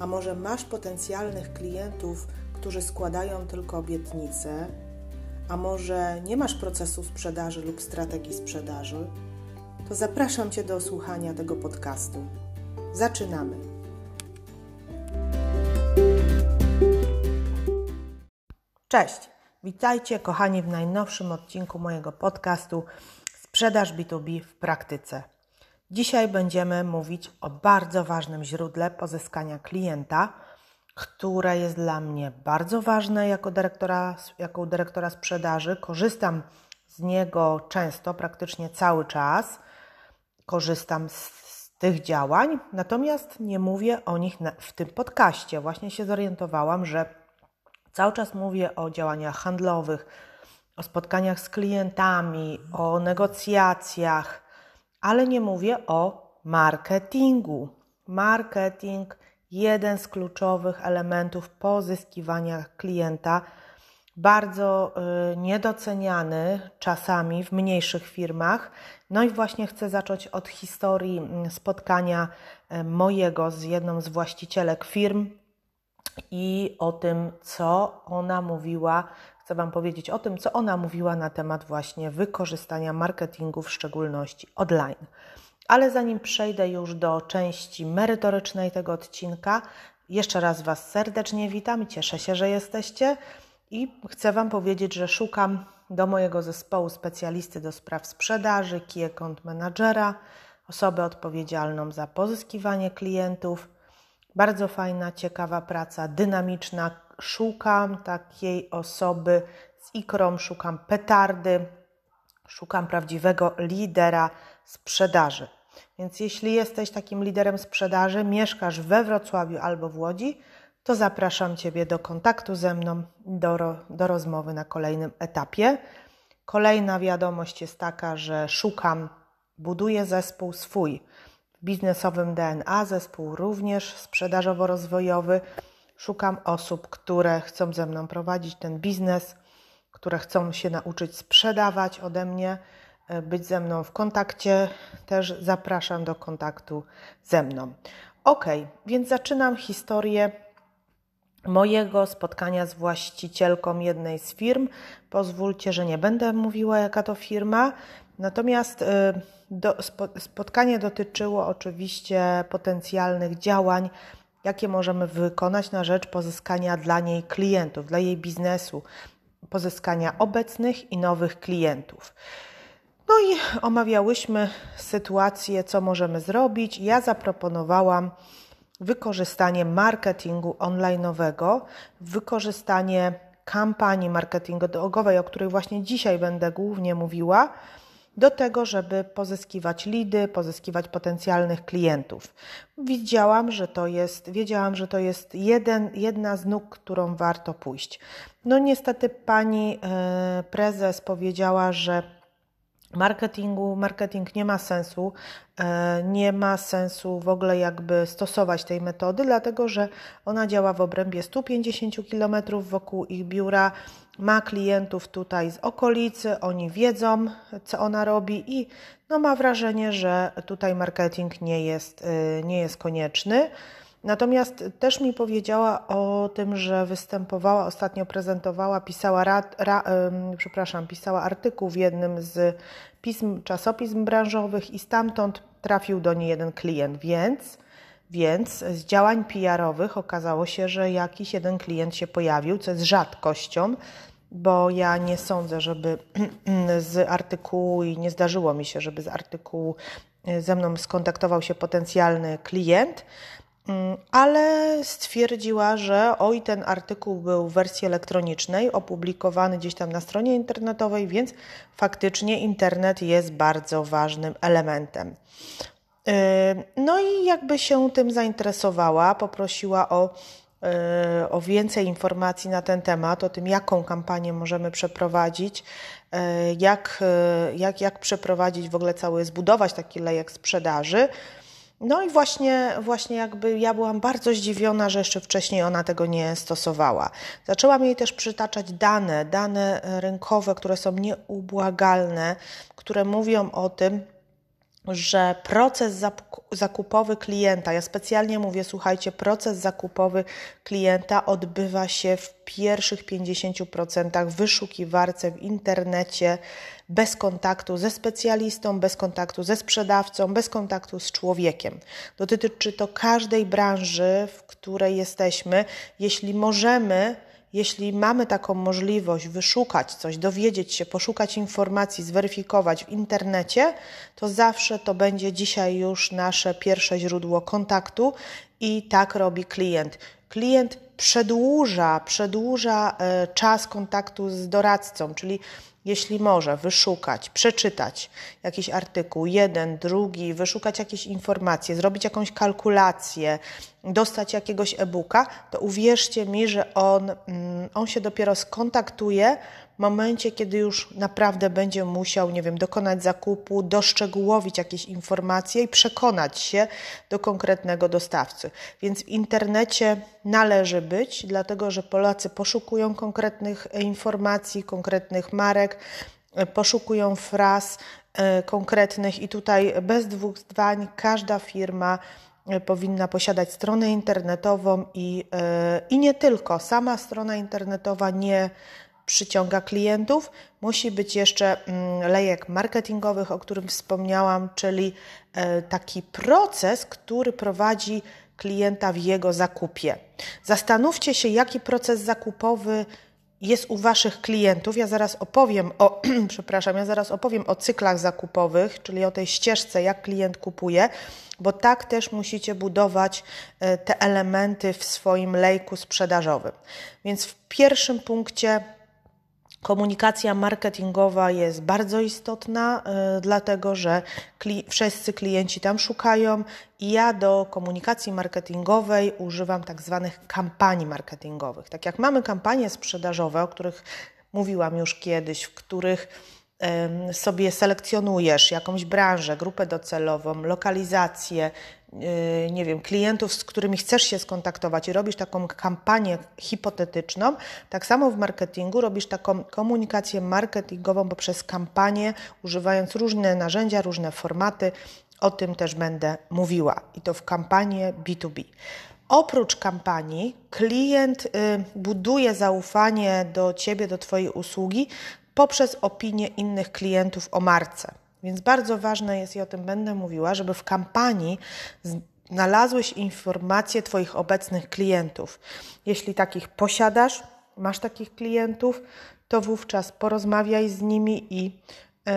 a może masz potencjalnych klientów, którzy składają tylko obietnice, a może nie masz procesu sprzedaży lub strategii sprzedaży, to zapraszam Cię do słuchania tego podcastu. Zaczynamy. Cześć, witajcie kochani w najnowszym odcinku mojego podcastu Sprzedaż B2B w praktyce. Dzisiaj będziemy mówić o bardzo ważnym źródle pozyskania klienta, które jest dla mnie bardzo ważne jako dyrektora, jako dyrektora sprzedaży. Korzystam z niego często, praktycznie cały czas. Korzystam z, tych działań, natomiast nie mówię o nich w tym podcaście. Właśnie się zorientowałam, że cały czas mówię o działaniach handlowych, o spotkaniach z klientami, o negocjacjach ale nie mówię o marketingu. Marketing jeden z kluczowych elementów pozyskiwania klienta, bardzo y, niedoceniany czasami w mniejszych firmach. No i właśnie chcę zacząć od historii mm, spotkania y, mojego z jedną z właścicielek firm i o tym, co ona mówiła chcę Wam powiedzieć o tym, co ona mówiła na temat właśnie wykorzystania marketingu, w szczególności online. Ale zanim przejdę już do części merytorycznej tego odcinka, jeszcze raz Was serdecznie witam cieszę się, że jesteście. I chcę Wam powiedzieć, że szukam do mojego zespołu specjalisty do spraw sprzedaży, key account managera, osobę odpowiedzialną za pozyskiwanie klientów. Bardzo fajna, ciekawa praca, dynamiczna, szukam takiej osoby z ikrą, szukam petardy, szukam prawdziwego lidera sprzedaży. Więc jeśli jesteś takim liderem sprzedaży, mieszkasz we Wrocławiu albo w Łodzi, to zapraszam Ciebie do kontaktu ze mną, do, do rozmowy na kolejnym etapie. Kolejna wiadomość jest taka, że szukam, buduję zespół swój biznesowym DNA, zespół również sprzedażowo-rozwojowy Szukam osób, które chcą ze mną prowadzić ten biznes, które chcą się nauczyć sprzedawać ode mnie, e, być ze mną w kontakcie. Też zapraszam do kontaktu ze mną. Ok, więc zaczynam historię mojego spotkania z właścicielką jednej z firm. Pozwólcie, że nie będę mówiła, jaka to firma. Natomiast e, do, spotkanie dotyczyło oczywiście potencjalnych działań jakie możemy wykonać na rzecz pozyskania dla niej klientów, dla jej biznesu, pozyskania obecnych i nowych klientów. No i omawiałyśmy sytuację, co możemy zrobić. Ja zaproponowałam wykorzystanie marketingu online'owego, wykorzystanie kampanii marketingowej, o której właśnie dzisiaj będę głównie mówiła, do tego, żeby pozyskiwać lidy, pozyskiwać potencjalnych klientów. Widziałam, że to jest, wiedziałam, że to jest jeden, jedna z nóg, którą warto pójść. No niestety pani e, prezes powiedziała, że marketingu, marketing nie ma sensu, e, nie ma sensu w ogóle jakby stosować tej metody, dlatego że ona działa w obrębie 150 km wokół ich biura, ma klientów tutaj z okolicy, oni wiedzą, co ona robi i no ma wrażenie, że tutaj marketing nie jest, y, nie jest konieczny. Natomiast też mi powiedziała o tym, że występowała, ostatnio prezentowała, pisała, rad, ra, przepraszam, pisała artykuł w jednym z pism, czasopism branżowych i stamtąd trafił do niej jeden klient, więc, więc z działań PR-owych okazało się, że jakiś jeden klient się pojawił, co jest rzadkością, bo ja nie sądzę, żeby z artykułu i nie zdarzyło mi się, żeby z artykułu e, ze mną skontaktował się potencjalny klient, mm, ale stwierdziła, że oj, ten artykuł był w wersji elektronicznej, opublikowany gdzieś tam na stronie internetowej, więc faktycznie internet jest bardzo ważnym elementem. No i jakby się tym zainteresowała, poprosiła o, o więcej informacji na ten temat, o tym, jaką kampanię możemy przeprowadzić, jak, jak, jak przeprowadzić w ogóle cały, zbudować taki lejek sprzedaży. No i właśnie, właśnie jakby ja byłam bardzo zdziwiona, że jeszcze wcześniej ona tego nie stosowała. Zaczęłam jej też przytaczać dane, dane rynkowe, które są nieubłagalne, które mówią o tym, że proces zakupowy klienta, ja specjalnie mówię, słuchajcie, proces zakupowy klienta odbywa się w pierwszych 50% w wyszukiwarce w internecie, bez kontaktu ze specjalistą, bez kontaktu ze sprzedawcą, bez kontaktu z człowiekiem. Dotyczy to każdej branży, w której jesteśmy. Jeśli możemy, jeśli mamy taką możliwość wyszukać coś, dowiedzieć się, poszukać informacji, zweryfikować w internecie, to zawsze to będzie dzisiaj już nasze pierwsze źródło kontaktu i tak robi klient. Klient przedłuża, przedłuża e, czas kontaktu z doradcą, czyli jeśli może wyszukać, przeczytać jakiś artykuł, jeden, drugi, wyszukać jakieś informacje, zrobić jakąś kalkulację, dostać jakiegoś e-booka, to uwierzcie mi, że on, mm, on się dopiero skontaktuje momencie, kiedy już naprawdę będzie musiał, nie wiem, dokonać zakupu, doszczegółowić jakieś informacje i przekonać się do konkretnego dostawcy. Więc w internecie należy być, dlatego że Polacy poszukują konkretnych informacji, konkretnych marek, poszukują fraz e, konkretnych i tutaj bez dwóch zdań każda firma e, powinna posiadać stronę internetową i, e, i nie tylko. Sama strona internetowa nie przyciąga klientów. Musi być jeszcze mm, lejek marketingowych, o którym wspomniałam, czyli e, taki proces, który prowadzi klienta w jego zakupie. Zastanówcie się, jaki proces zakupowy jest u Waszych klientów. Ja zaraz opowiem o, przepraszam, ja zaraz opowiem o cyklach zakupowych, czyli o tej ścieżce, jak klient kupuje, bo tak też musicie budować e, te elementy w swoim lejku sprzedażowym. Więc w pierwszym punkcie Komunikacja marketingowa jest bardzo istotna, y, dlatego że kli wszyscy klienci tam szukają i ja do komunikacji marketingowej używam tak zwanych kampanii marketingowych. Tak jak mamy kampanie sprzedażowe, o których mówiłam już kiedyś, w których sobie selekcjonujesz jakąś branżę, grupę docelową, lokalizację, yy, nie wiem, klientów, z którymi chcesz się skontaktować i robisz taką kampanię hipotetyczną, tak samo w marketingu robisz taką komunikację marketingową poprzez kampanię, używając różne narzędzia, różne formaty. O tym też będę mówiła i to w kampanii B2B. Oprócz kampanii, klient y, buduje zaufanie do ciebie, do Twojej usługi poprzez opinie innych klientów o marce. Więc bardzo ważne jest, i o tym będę mówiła, żeby w kampanii znalazłeś informacje Twoich obecnych klientów. Jeśli takich posiadasz, masz takich klientów, to wówczas porozmawiaj z nimi i, yy,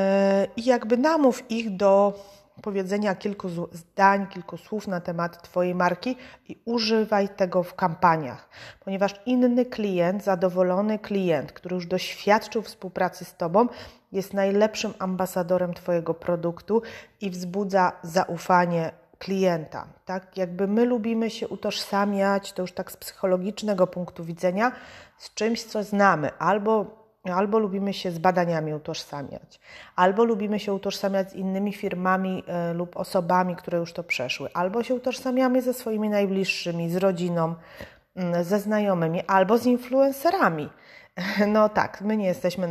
i jakby namów ich do powiedzenia kilku zdań, kilku słów na temat Twojej marki i używaj tego w kampaniach, ponieważ inny klient, zadowolony klient, który już doświadczył współpracy z Tobą, jest najlepszym ambasadorem Twojego produktu i wzbudza zaufanie klienta. Tak, jakby my lubimy się utożsamiać, to już tak z psychologicznego punktu widzenia, z czymś, co znamy, albo Albo lubimy się z badaniami utożsamiać, albo lubimy się utożsamiać z innymi firmami y, lub osobami, które już to przeszły, albo się utożsamiamy ze swoimi najbliższymi, z rodziną, y, ze znajomymi, albo z influencerami. No tak, my nie jesteśmy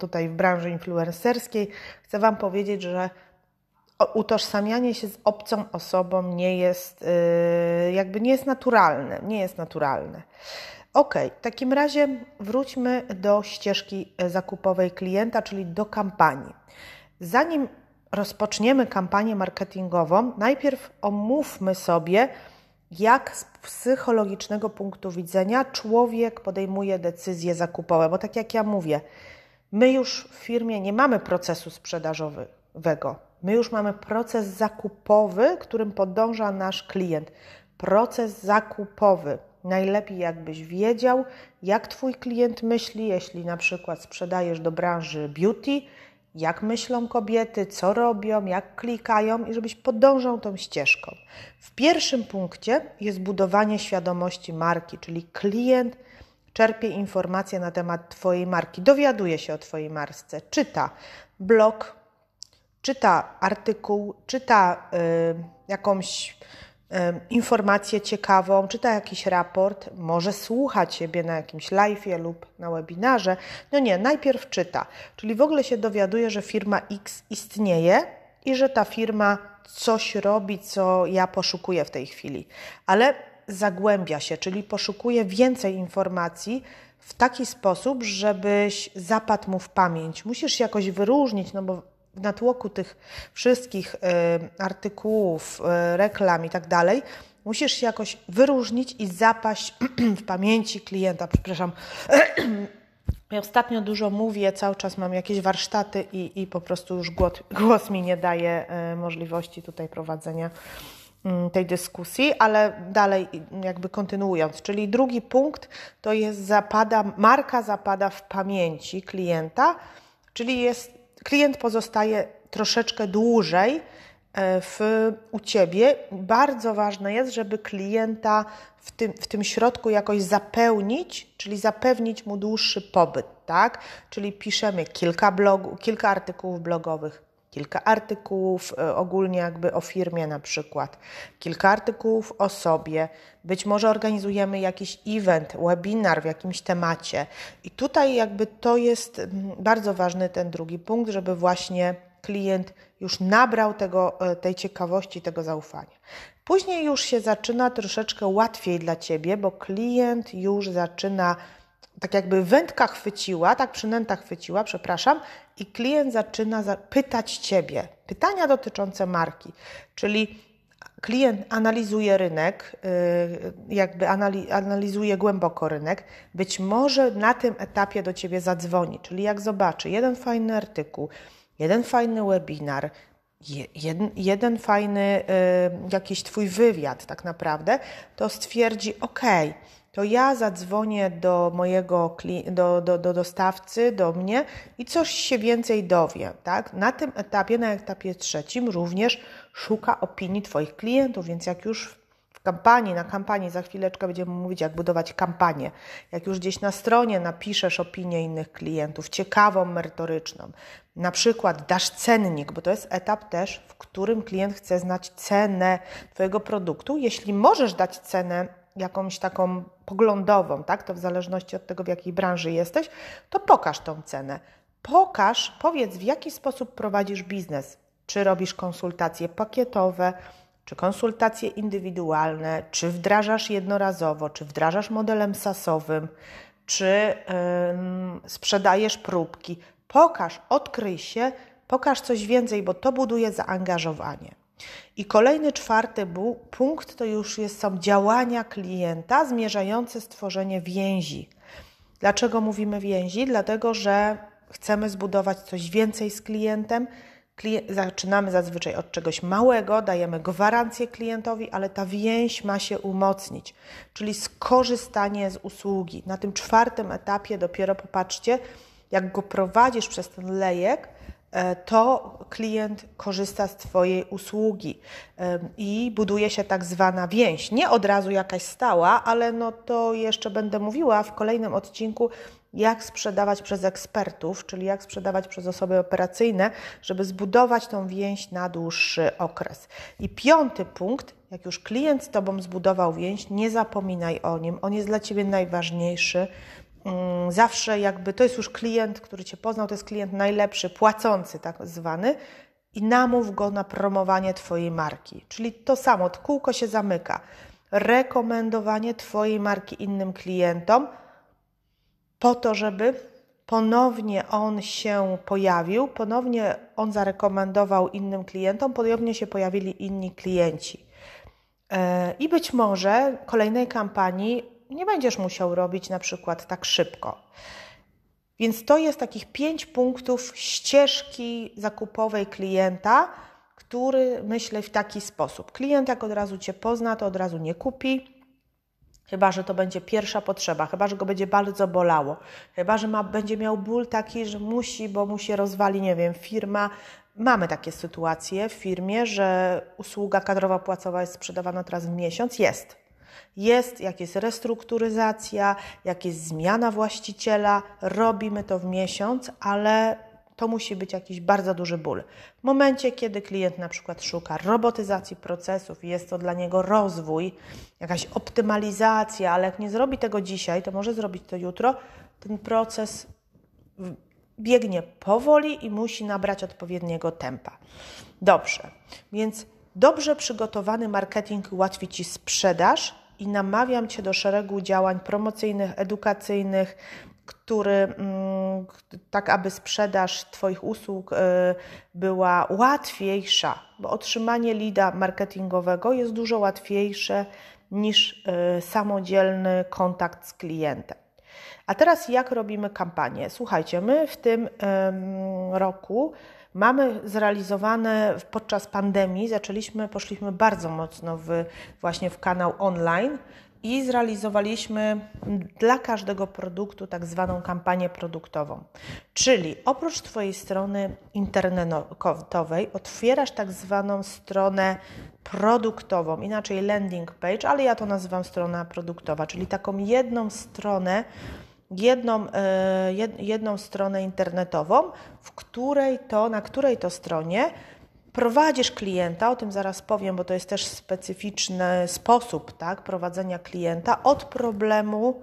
tutaj w branży influencerskiej. Chcę Wam powiedzieć, że utożsamianie się z obcą osobą nie jest, jakby nie jest naturalne, nie jest naturalne. Ok, w takim razie wróćmy do ścieżki zakupowej klienta, czyli do kampanii. Zanim rozpoczniemy kampanię marketingową, najpierw omówmy sobie, jak z psychologicznego punktu widzenia człowiek podejmuje decyzje zakupowe, bo tak jak ja mówię, my już w firmie nie mamy procesu sprzedażowego. My już mamy proces zakupowy, którym podąża nasz klient. Proces zakupowy. Najlepiej jakbyś wiedział, jak Twój klient myśli, jeśli na przykład sprzedajesz do branży beauty, jak myślą kobiety, co robią, jak klikają i żebyś podążał tą ścieżką. W pierwszym punkcie jest budowanie świadomości marki, czyli klient czerpie informacje na temat Twojej marki, dowiaduje się o Twojej marce, czyta blog, czyta artykuł, czyta y, jakąś informację ciekawą, czyta jakiś raport, może słucha Ciebie na jakimś live'ie lub na webinarze. No nie, najpierw czyta, czyli w ogóle się dowiaduje, że firma X istnieje i że ta firma coś robi, co ja poszukuję w tej chwili. Ale zagłębia się, czyli poszukuje więcej informacji w taki sposób, żebyś zapadł mu w pamięć. Musisz jakoś wyróżnić, no bo w natłoku tych wszystkich y, artykułów, y, reklam i tak dalej, musisz się jakoś wyróżnić i zapaść w pamięci klienta. Przepraszam. Ja ostatnio dużo mówię, cały czas mam jakieś warsztaty i, i po prostu już głos, głos mi nie daje y, możliwości tutaj prowadzenia Mm, tej dyskusji, ale dalej jakby kontynuując, czyli drugi punkt to jest zapada, marka zapada w pamięci klienta, czyli jest, klient pozostaje troszeczkę dłużej e, w, u Ciebie. Bardzo ważne jest, żeby klienta w tym, w tym środku jakoś zapełnić, czyli zapewnić mu dłuższy pobyt, tak? Czyli piszemy kilka, blogu, kilka artykułów blogowych, kilka artykułów e, ogólnie jakby o firmie na przykład, kilka artykułów o sobie, być może organizujemy jakiś event, webinar w jakimś temacie. I tutaj jakby to jest mm, bardzo ważny ten drugi punkt, żeby właśnie klient już nabrał tego, e, tej ciekawości, tego zaufania. Później już się zaczyna troszeczkę łatwiej dla Ciebie, bo klient już zaczyna tak jakby wędka chwyciła, tak przynęta chwyciła, przepraszam, i klient zaczyna pytać Ciebie. Pytania dotyczące marki, czyli klient analizuje rynek, y, jakby analizuje głęboko rynek, być może na tym etapie do Ciebie zadzwoni, czyli jak zobaczy jeden fajny artykuł, jeden fajny webinar, jeden, jeden fajny y, jakiś Twój wywiad tak naprawdę, to stwierdzi, ok, to ja zadzwonię do mojego do, do, do dostawcy, do mnie i coś się więcej dowiem. Tak? Na tym etapie, na etapie trzecim również szuka opinii Twoich klientów, więc jak już w kampanii, na kampanii, za chwileczkę będziemy mówić, jak budować kampanię. Jak już gdzieś na stronie napiszesz opinię innych klientów, ciekawą, merytoryczną, na przykład dasz cennik, bo to jest etap też, w którym klient chce znać cenę Twojego produktu. Jeśli możesz dać cenę jakąś taką poglądową, tak? To w zależności od tego, w jakiej branży jesteś, to pokaż tą cenę. Pokaż, powiedz, w jaki sposób prowadzisz biznes. Czy robisz konsultacje pakietowe, czy konsultacje indywidualne, czy wdrażasz jednorazowo, czy wdrażasz modelem SaaSowym, czy yy, sprzedajesz próbki. Pokaż, odkryj się, pokaż coś więcej, bo to buduje zaangażowanie. I kolejny czwarty punkt to już jest, są działania klienta zmierzające stworzenie więzi. Dlaczego mówimy więzi? Dlatego, że chcemy zbudować coś więcej z klientem. zaczynamy zazwyczaj od czegoś małego, dajemy gwarancję klientowi, ale ta więź ma się umocnić, czyli skorzystanie z usługi. Na tym czwartym etapie dopiero popatrzcie, jak go prowadzisz przez ten lejek, to klient korzysta z Twojej usługi i buduje się tak zwana więź. Nie od razu jakaś stała, ale no to jeszcze będę mówiła w kolejnym odcinku, jak sprzedawać przez ekspertów, czyli jak sprzedawać przez osoby operacyjne, żeby zbudować tą więź na dłuższy okres. I piąty punkt, jak już klient z Tobą zbudował więź, nie zapominaj o nim, on jest dla Ciebie najważniejszy zawsze jakby to jest już klient, który Cię poznał, to jest klient najlepszy, płacący tak zwany i namów go na promowanie Twojej marki. Czyli to samo, kółko się zamyka. Rekomendowanie Twojej marki innym klientom po to, żeby ponownie on się pojawił, ponownie on zarekomendował innym klientom, ponownie się pojawili inni klienci. E, I być może kolejnej kampanii nie będziesz musiał robić na przykład tak szybko. Więc to jest takich pięć punktów ścieżki zakupowej klienta, który myślę w taki sposób. Klient, jak od razu Cię pozna, to od razu nie kupi. Chyba, że to będzie pierwsza potrzeba, chyba, że go będzie bardzo bolało, chyba, że ma, będzie miał ból taki, że musi, bo mu się rozwali, nie wiem, firma. Mamy takie sytuacje w firmie, że usługa kadrowa płacowa jest sprzedawana teraz w miesiąc. Jest. Jest, jak jest restrukturyzacja, jak jest zmiana właściciela, robimy to w miesiąc, ale to musi być jakiś bardzo duży ból. W momencie, kiedy klient na przykład szuka robotyzacji procesów, jest to dla niego rozwój, jakaś optymalizacja, ale jak nie zrobi tego dzisiaj, to może zrobić to jutro, ten proces biegnie powoli i musi nabrać odpowiedniego tempa. Dobrze, więc dobrze przygotowany marketing ułatwi Ci sprzedaż i namawiam Cię do szeregu działań promocyjnych, edukacyjnych, który, mm, tak aby sprzedaż Twoich usług y, była łatwiejsza, bo otrzymanie lida marketingowego jest dużo łatwiejsze niż y, samodzielny kontakt z klientem. A teraz jak robimy kampanię? Słuchajcie, my w tym roku mamy zrealizowane podczas pandemii, zaczęliśmy, poszliśmy bardzo mocno w, właśnie w kanał online i zrealizowaliśmy dla każdego produktu tak zwaną kampanię produktową. Czyli oprócz Twojej strony internetowej otwierasz tak zwaną stronę produktową, inaczej landing page, ale ja to nazywam strona produktowa, czyli taką jedną stronę, jedną, e, jedną stronę internetową, w której to, na której to stronie prowadzisz klienta, o tym zaraz powiem, bo to jest też specyficzny sposób tak, prowadzenia klienta od problemu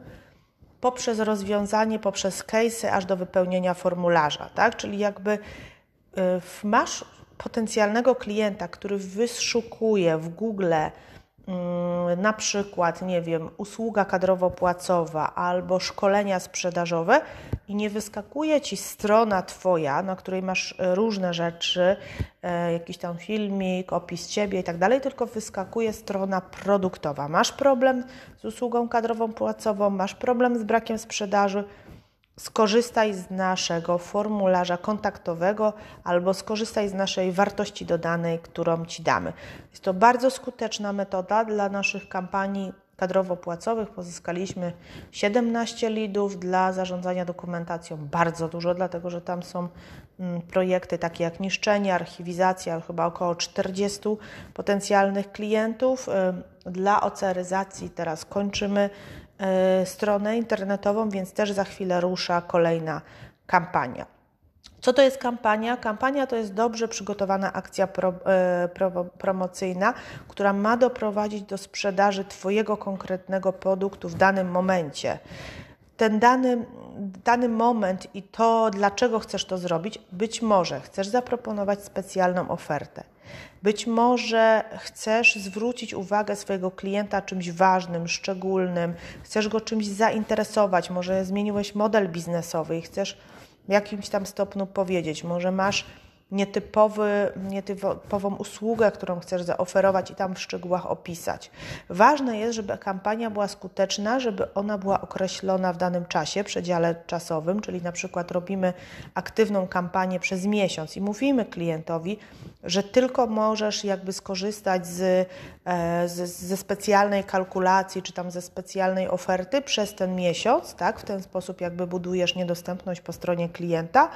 poprzez rozwiązanie, poprzez case, aż do wypełnienia formularza. Tak? Czyli jakby y, masz potencjalnego klienta, który wyszukuje w Google na przykład, nie wiem, usługa kadrowo-płacowa albo szkolenia sprzedażowe i nie wyskakuje ci strona Twoja, na której masz e, różne rzeczy, e, jakiś tam filmik, opis Ciebie i tak dalej, tylko wyskakuje strona produktowa. Masz problem z usługą kadrową płacową, masz problem z brakiem sprzedaży, skorzystaj z naszego formularza kontaktowego albo skorzystaj z naszej wartości dodanej, którą Ci damy. Jest to bardzo skuteczna metoda dla naszych kampanii kadrowo-płacowych. Pozyskaliśmy 17 lidów dla zarządzania dokumentacją, bardzo dużo, dlatego że tam są mm, projekty takie jak niszczenie, archiwizacja, chyba około 40 potencjalnych klientów. Dla oceryzacji teraz kończymy stronę internetową, więc też za chwilę rusza kolejna kampania. Co to jest kampania? Kampania to jest dobrze przygotowana akcja pro, e, pro, promocyjna, która ma doprowadzić do sprzedaży Twojego konkretnego produktu w danym momencie. Ten dany, dany moment i to, dlaczego chcesz to zrobić, być może chcesz zaproponować specjalną ofertę być może chcesz zwrócić uwagę swojego klienta czymś ważnym, szczególnym, chcesz go czymś zainteresować, może zmieniłeś model biznesowy i chcesz w jakimś tam stopniu powiedzieć, może masz nietypowy, nietypową usługę, którą chcesz zaoferować i tam w szczegółach opisać. Ważne jest, żeby kampania była skuteczna, żeby ona była określona w danym czasie, przedziale czasowym, czyli na przykład robimy aktywną kampanię przez miesiąc i mówimy klientowi, że tylko możesz jakby skorzystać z, e, z, ze specjalnej kalkulacji, czy tam ze specjalnej oferty przez ten miesiąc, tak? W ten sposób jakby budujesz niedostępność po stronie klienta.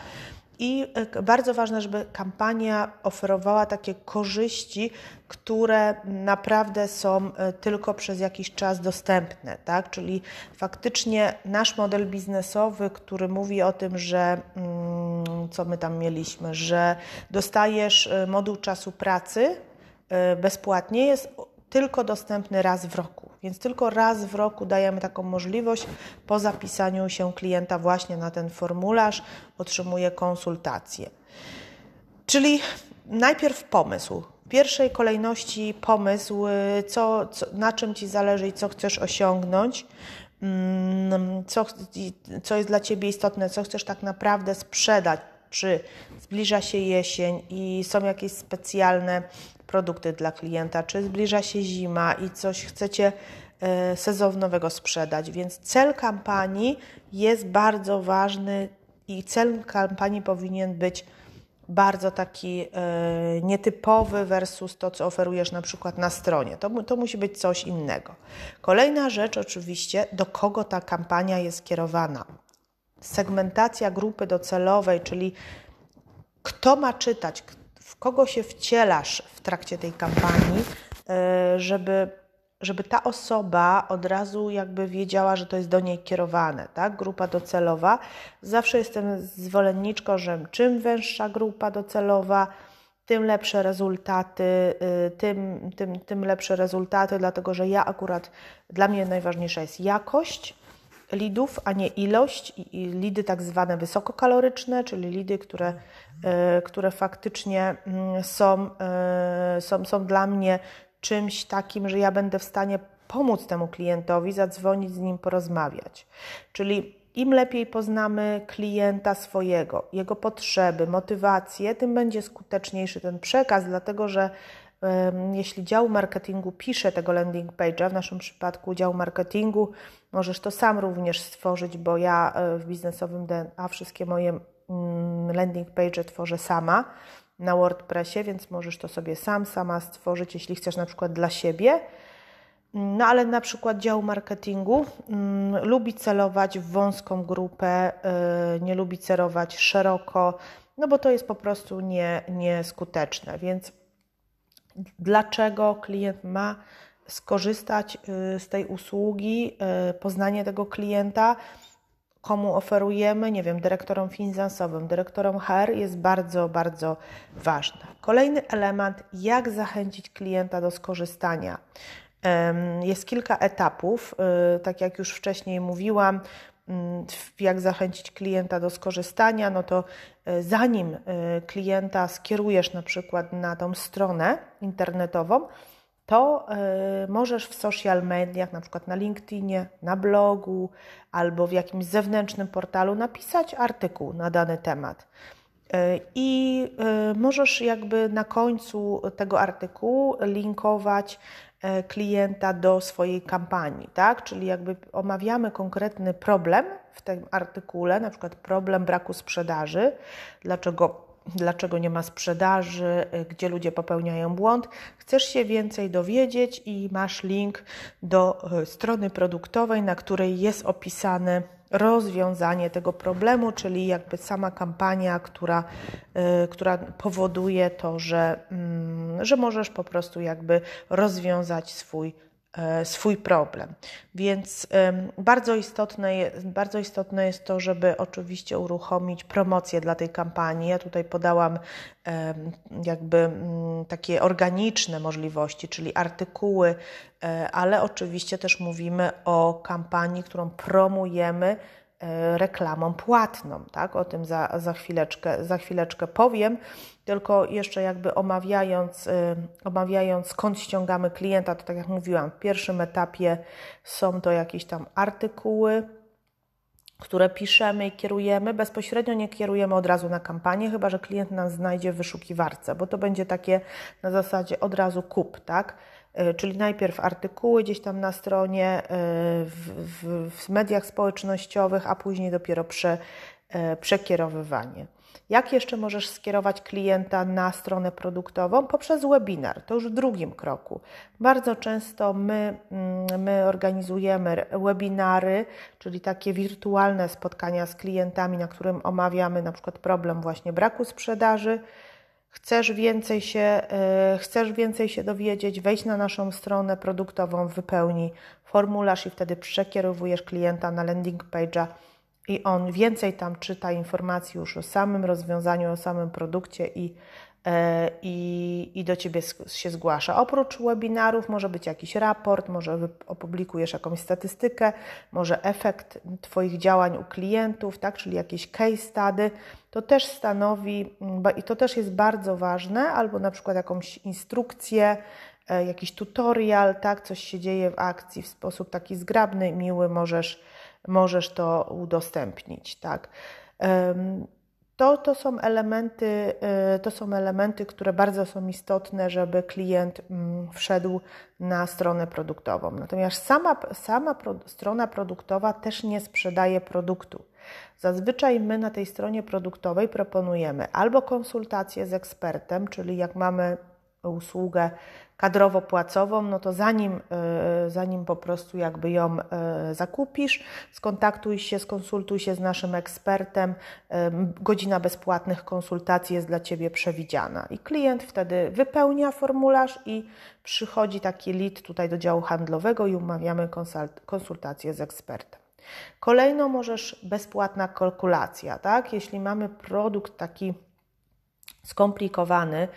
I e, bardzo ważne, żeby kampania oferowała takie korzyści, które naprawdę są e, tylko przez jakiś czas dostępne, tak? Czyli faktycznie nasz model biznesowy, który mówi o tym, że mm, co my tam mieliśmy, że dostajesz e, moduł czasu pracy bezpłatnie, jest tylko dostępny raz w roku. Więc tylko raz w roku dajemy taką możliwość po zapisaniu się klienta właśnie na ten formularz, otrzymuje konsultację. Czyli najpierw pomysł. W pierwszej kolejności pomysł, co, co, na czym Ci zależy i co chcesz osiągnąć, mm, co, co jest dla Ciebie istotne, co chcesz tak naprawdę sprzedać, czy zbliża się jesień i są jakieś specjalne produkty dla klienta, czy zbliża się zima i coś chcecie e, sezonowego sprzedać. Więc cel kampanii jest bardzo ważny i cel kampanii powinien być bardzo taki e, nietypowy versus to, co oferujesz na przykład na stronie. To, to musi być coś innego. Kolejna rzecz, oczywiście, do kogo ta kampania jest skierowana. Segmentacja grupy docelowej, czyli kto ma czytać, w kogo się wcielasz w trakcie tej kampanii, e, żeby żeby ta osoba od razu jakby wiedziała, że to jest do niej kierowane, tak? Grupa docelowa. Zawsze jestem zwolenniczką, że czym węższa grupa docelowa, tym lepsze rezultaty, y, tym, tym, tym lepsze rezultaty, dlatego że ja akurat, dla mnie najważniejsza jest jakość lidów, a nie ilość. I, lidy tak zwane wysokokaloryczne, czyli lidy, które, y, które faktycznie mm, są, y, są, są dla mnie czymś takim, że ja będę w stanie pomóc temu klientowi, zadzwonić z nim, porozmawiać. Czyli im lepiej poznamy klienta swojego, jego potrzeby, motywacje, tym będzie skuteczniejszy ten przekaz, dlatego że jeśli dział marketingu pisze tego landing page'a, w naszym przypadku dział marketingu, możesz to sam również stworzyć, bo ja e, w biznesowym DNA wszystkie moje mm, landing page tworzę sama na WordPressie, więc możesz to sobie sam, sama stworzyć, jeśli chcesz na przykład dla siebie. No ale na przykład dział marketingu mm, lubi celować w wąską grupę, y, nie lubi celować szeroko, no bo to jest po prostu nie, nieskuteczne. Więc dlaczego klient ma skorzystać y, z tej usługi, y, poznanie tego klienta? komu oferujemy, nie wiem, dyrektorom finansowym, dyrektorom HR jest bardzo, bardzo ważne. Kolejny element, jak zachęcić klienta do skorzystania. Jest kilka etapów, y, tak jak już wcześniej mówiłam, jak zachęcić klienta do skorzystania, no to y, zanim y, klienta skierujesz na przykład na tą stronę internetową, to y, możesz w social mediach, na przykład na LinkedInie, na blogu albo w jakimś zewnętrznym portalu napisać artykuł na dany temat. I możesz jakby na końcu tego artykułu linkować klienta do swojej kampanii, tak? Czyli jakby omawiamy konkretny problem w tym artykule, na przykład problem braku sprzedaży, dlaczego dlaczego nie ma sprzedaży, y, gdzie ludzie popełniają błąd. Chcesz się więcej dowiedzieć i masz link do y, strony produktowej, na której jest opisane rozwiązanie tego problemu, czyli jakby sama kampania, która, y, która powoduje to, że, mm, że możesz po prostu jakby rozwiązać swój E, swój problem. Więc bardzo istotne, jest, bardzo istotne jest to, żeby oczywiście uruchomić promocję dla tej kampanii. Ja tutaj podałam jakby takie organiczne możliwości, czyli artykuły, e, ale oczywiście też mówimy o kampanii, którą promujemy E, reklamą płatną. Tak? O tym za, za, chwileczkę, za chwileczkę powiem. Tylko jeszcze jakby omawiając, e, omawiając skąd ściągamy klienta, to tak jak mówiłam, w pierwszym etapie są to jakieś tam artykuły, które piszemy i kierujemy. Bezpośrednio nie kierujemy od razu na kampanię, chyba że klient nas znajdzie w wyszukiwarce, bo to będzie takie na zasadzie od razu kup, tak? E, czyli najpierw artykuły gdzieś tam na stronie, e, w, w, w mediach społecznościowych, a później dopiero prze, przekierowywanie. Jak jeszcze możesz skierować klienta na stronę produktową? Poprzez webinar, to już w drugim kroku. Bardzo często my, mm, my organizujemy webinary, czyli takie wirtualne spotkania z klientami, na którym omawiamy na przykład problem właśnie braku sprzedaży Chcesz więcej, się, e, chcesz więcej się dowiedzieć, wejdź na naszą stronę produktową, wypełnij formularz i wtedy przekierowujesz klienta na landing page'a i on więcej tam czyta informacji już o samym rozwiązaniu, o samym produkcie i E, i, i do Ciebie się zgłasza. Oprócz webinarów może być jakiś raport, może opublikujesz jakąś statystykę, może efekt Twoich działań u klientów, tak, czyli jakieś case study. To też stanowi, i to też jest bardzo ważne, albo na przykład jakąś instrukcję, e, jakiś tutorial, tak, coś się dzieje w akcji w sposób taki zgrabny, miły, możesz, możesz to udostępnić, tak. To, to, są elementy, y, to są elementy, które bardzo są istotne, żeby klient mm, wszedł na stronę produktową. Natomiast sama, sama strona produktowa też nie sprzedaje produktu. Zazwyczaj my na tej stronie produktowej proponujemy albo konsultację z ekspertem, czyli jak mamy usługę kadrowo-płacową, no to zanim, e, zanim po prostu jakby ją e, zakupisz, skontaktuj się, skonsultuj się z naszym ekspertem. Godzina bezpłatnych konsultacji jest dla Ciebie przewidziana i klient wtedy wypełnia formularz i przychodzi taki lead tutaj do działu handlowego i umawiamy konsultację z ekspertem. Kolejno możesz bezpłatna kalkulacja, tak? Jeśli mamy produkt taki skomplikowany,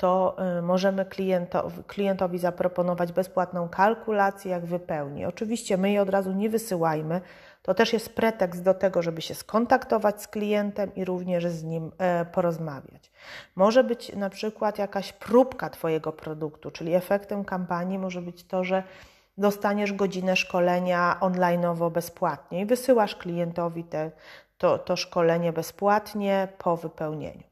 to y, możemy klientowi, klientowi zaproponować bezpłatną kalkulację, jak wypełni. Oczywiście my jej od razu nie wysyłajmy. To też jest pretekst do tego, żeby się skontaktować z klientem i również z nim e, porozmawiać. Może być na przykład jakaś próbka Twojego produktu, czyli efektem kampanii może być to, że dostaniesz godzinę szkolenia online'owo bezpłatnie i wysyłasz klientowi te, to, to szkolenie bezpłatnie po wypełnieniu.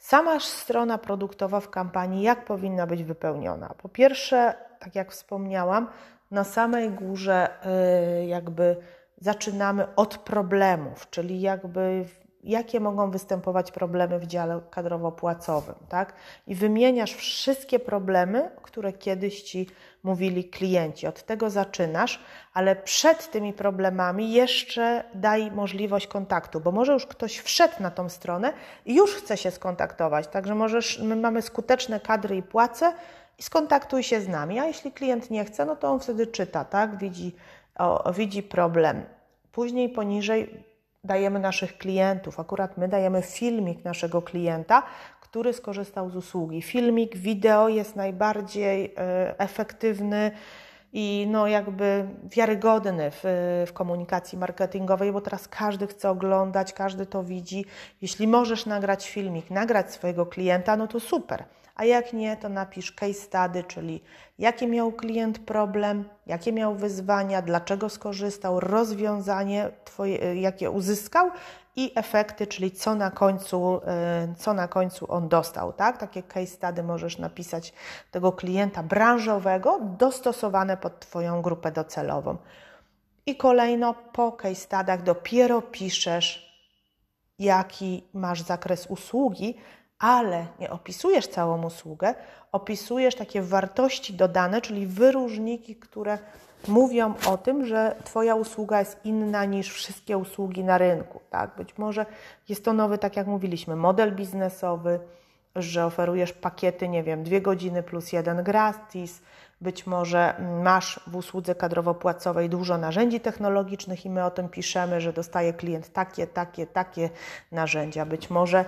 Sama strona produktowa w kampanii, jak powinna być wypełniona? Po pierwsze, tak jak wspomniałam, na samej górze y, jakby zaczynamy od problemów, czyli jakby jakie mogą występować problemy w dziale kadrowo-płacowym, tak? I wymieniasz wszystkie problemy, które kiedyś ci mówili klienci. Od tego zaczynasz, ale przed tymi problemami jeszcze daj możliwość kontaktu, bo może już ktoś wszedł na tą stronę i już chce się skontaktować. Także możesz, my mamy skuteczne kadry i płace i skontaktuj się z nami. A jeśli klient nie chce, no to on wtedy czyta, tak? Widzi, o, widzi problem. Później poniżej dajemy naszych klientów. Akurat my dajemy filmik naszego klienta, który skorzystał z usługi. Filmik, wideo jest najbardziej e, efektywny i no jakby wiarygodny w, w, komunikacji marketingowej, bo teraz każdy chce oglądać, każdy to widzi. Jeśli możesz nagrać filmik, nagrać swojego klienta, no to super a jak nie, to napisz case study, czyli jaki miał klient problem, jakie miał wyzwania, dlaczego skorzystał, rozwiązanie, twoje, jakie uzyskał i efekty, czyli co na końcu, y, co na końcu on dostał. Tak? Takie case study możesz napisać tego klienta branżowego, dostosowane pod Twoją grupę docelową. I kolejno po case studiach dopiero piszesz, jaki masz zakres usługi, ale nie opisujesz całą usługę, opisujesz takie wartości dodane, czyli wyróżniki, które mówią o tym, że Twoja usługa jest inna niż wszystkie usługi na rynku. Tak? Być może jest to nowy, tak jak mówiliśmy, model biznesowy, że oferujesz pakiety, nie wiem, dwie godziny plus jeden gratis. Być może masz w usłudze kadrowo-płacowej dużo narzędzi technologicznych i my o tym piszemy, że dostaje klient takie, takie, takie narzędzia. Być może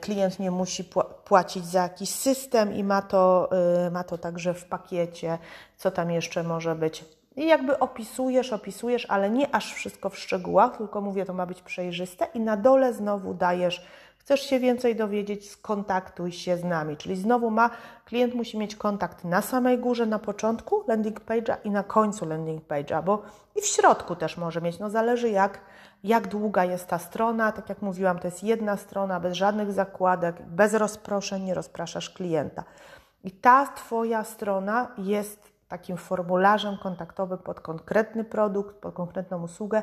klient nie musi płacić za jakiś system i ma to, e, ma to także w pakiecie, co tam jeszcze może być. I jakby opisujesz, opisujesz, ale nie aż wszystko w szczegółach, tylko mówię, to ma być przejrzyste i na dole znowu dajesz Chcesz się więcej dowiedzieć, skontaktuj się z nami. Czyli znowu ma, klient musi mieć kontakt na samej górze, na początku landing page'a i na końcu landing page'a, bo i w środku też może mieć. No zależy jak, jak długa jest ta strona. Tak jak mówiłam, to jest jedna strona bez żadnych zakładek, bez rozproszeń, nie rozpraszasz klienta. I ta Twoja strona jest takim formularzem kontaktowym pod konkretny produkt, pod konkretną usługę,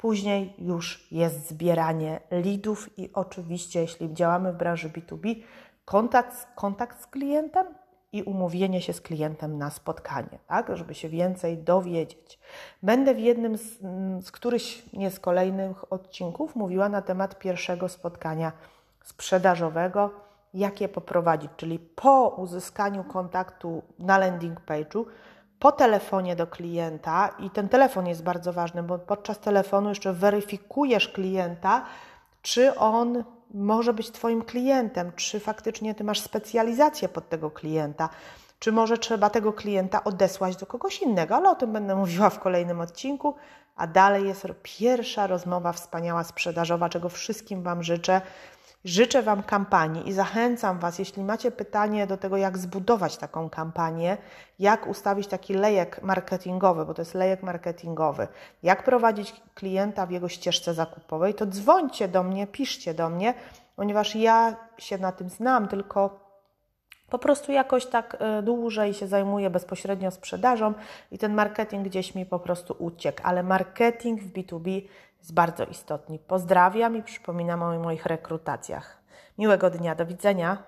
Później już jest zbieranie leadów i oczywiście, jeśli działamy w branży B2B, kontakt, kontakt z klientem i umówienie się z klientem na spotkanie, tak, żeby się więcej dowiedzieć. Będę w jednym z, z któryś nie z kolejnych odcinków mówiła na temat pierwszego spotkania sprzedażowego, jak je poprowadzić, czyli po uzyskaniu kontaktu na landing page'u po telefonie do klienta i ten telefon jest bardzo ważny, bo podczas telefonu jeszcze weryfikujesz klienta, czy on może być Twoim klientem, czy faktycznie Ty masz specjalizację pod tego klienta, czy może trzeba tego klienta odesłać do kogoś innego, ale o tym będę mówiła w kolejnym odcinku. A dalej jest pierwsza rozmowa wspaniała sprzedażowa, czego wszystkim Wam życzę. Życzę Wam kampanii i zachęcam Was, jeśli macie pytanie do tego, jak zbudować taką kampanię, jak ustawić taki lejek marketingowy, bo to jest lejek marketingowy, jak prowadzić klienta w jego ścieżce zakupowej, to dzwońcie do mnie, piszcie do mnie, ponieważ ja się na tym znam, tylko po prostu jakoś tak y, dłużej się zajmuję bezpośrednio sprzedażą i ten marketing gdzieś mi po prostu uciekł. Ale marketing w B2B jest bardzo istotny. Pozdrawiam i przypominam o moich rekrutacjach. Miłego dnia, do widzenia.